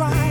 try.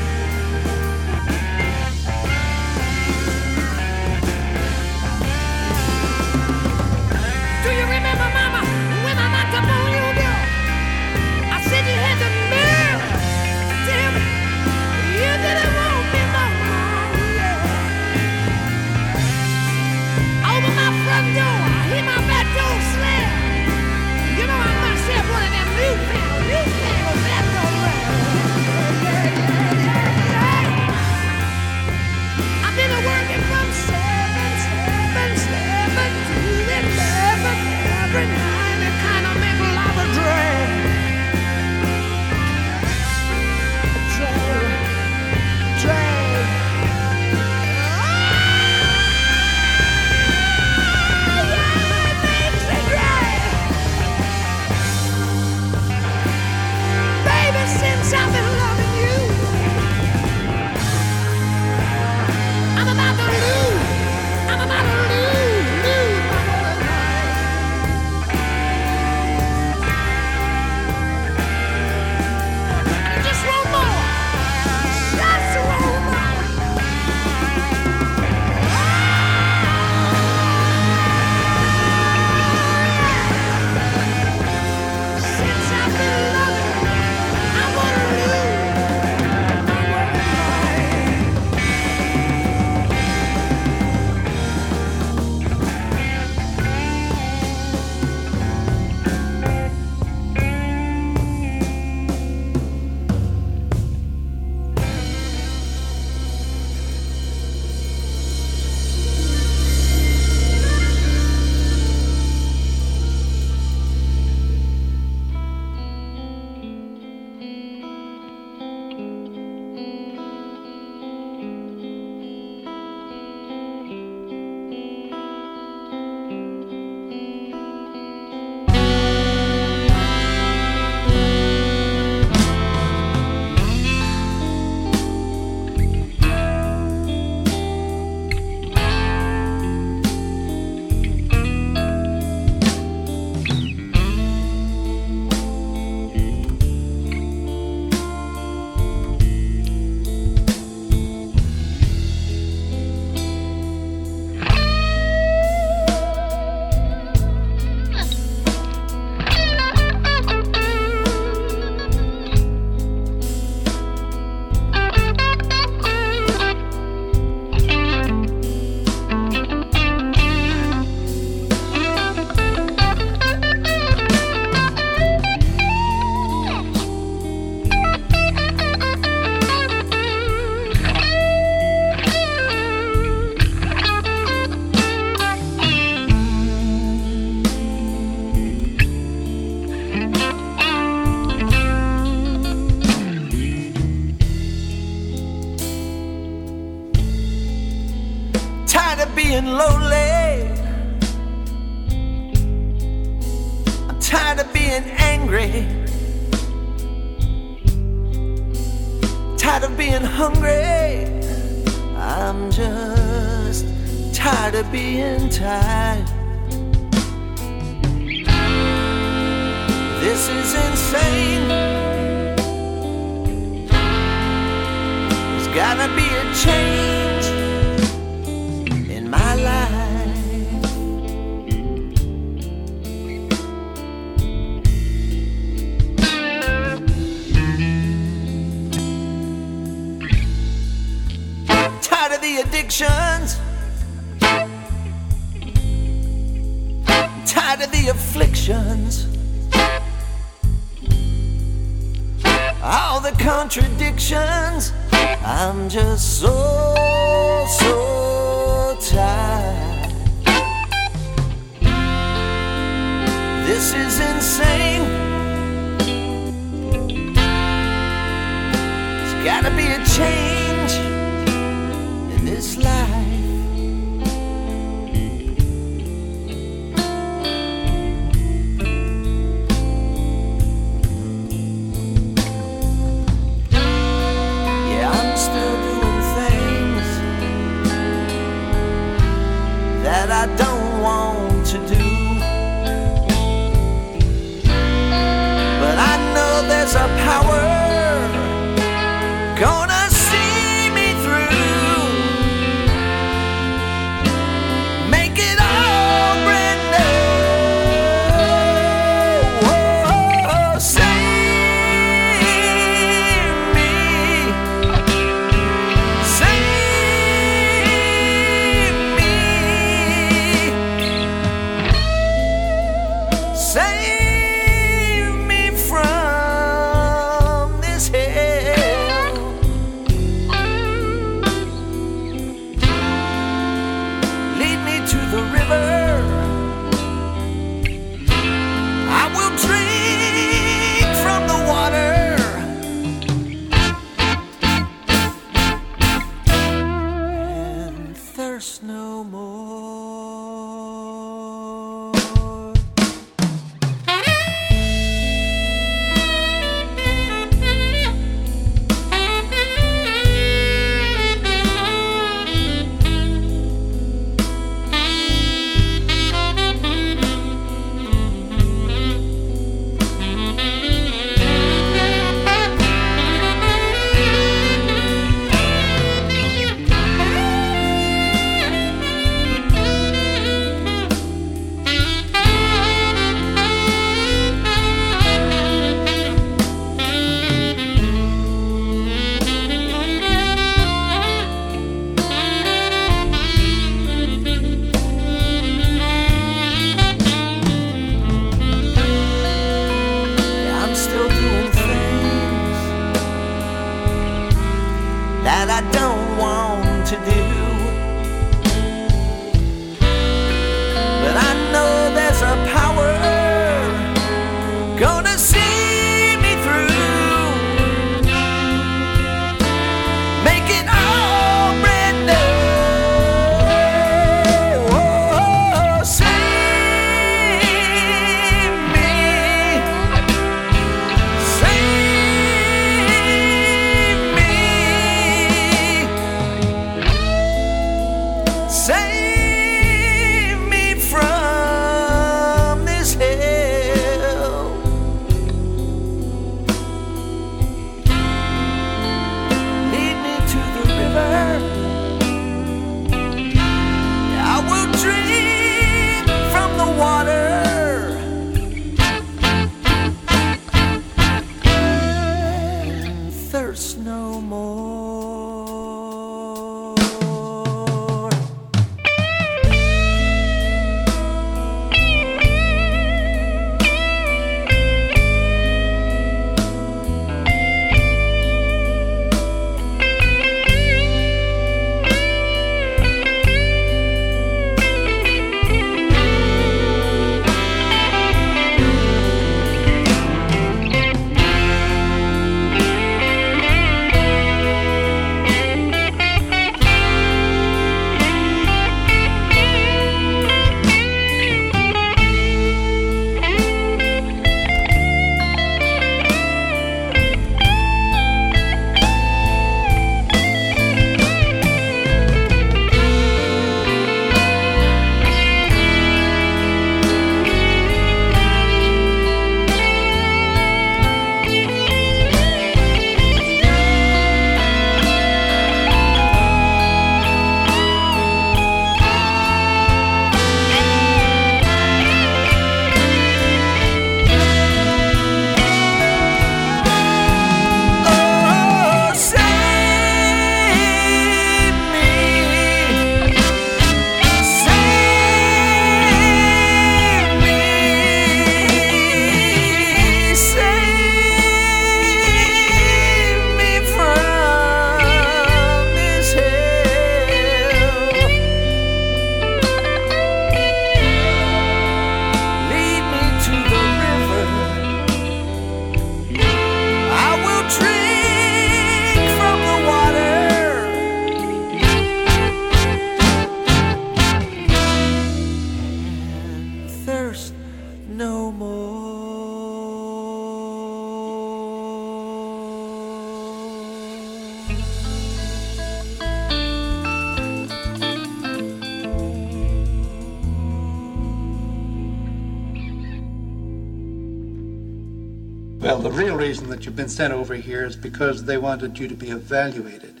been sent over here is because they wanted you to be evaluated.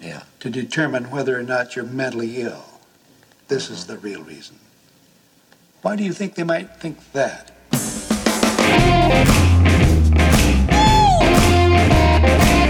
Yeah. To determine whether or not you're mentally ill. This mm-hmm. is the real reason. Why do you think they might think that?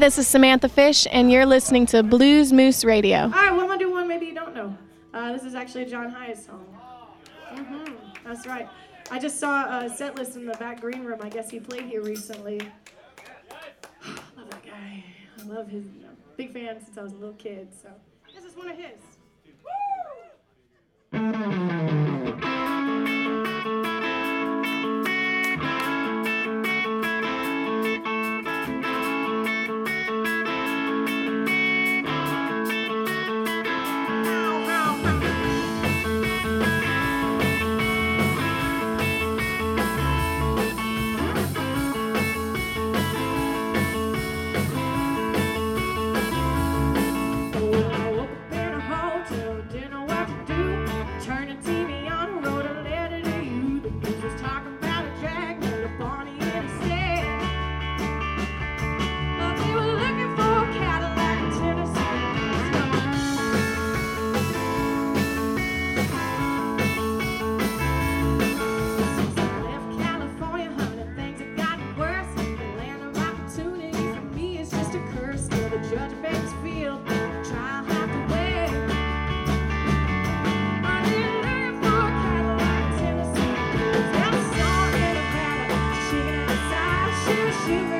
this is Samantha Fish, and you're listening to Blues Moose Radio. All right, well, I'm going to do one maybe you don't know. Uh, this is actually a John Hayes song. Mm-hmm, that's right. I just saw a set list in the back green room. I guess he played here recently. I love that guy. I love his. Big fan since I was a little kid, so this is one of his. Woo! you.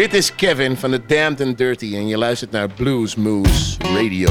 Dit is Kevin van de Damned and Dirty en je luistert naar Blues Moose Radio.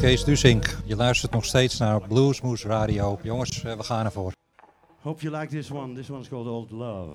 Kees Dusink. Je luistert nog steeds naar Bluesmoes Radio. Jongens, eh, we gaan ervoor. Hope you like this one. This one's called Old Love.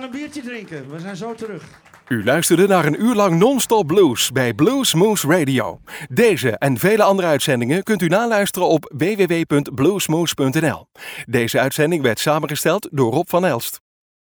Gaan een biertje drinken. We zijn zo terug. U luisterde naar een uur lang non-stop blues bij Blues Moose Radio. Deze en vele andere uitzendingen kunt u naluisteren op www.bluesmoose.nl. Deze uitzending werd samengesteld door Rob van Elst.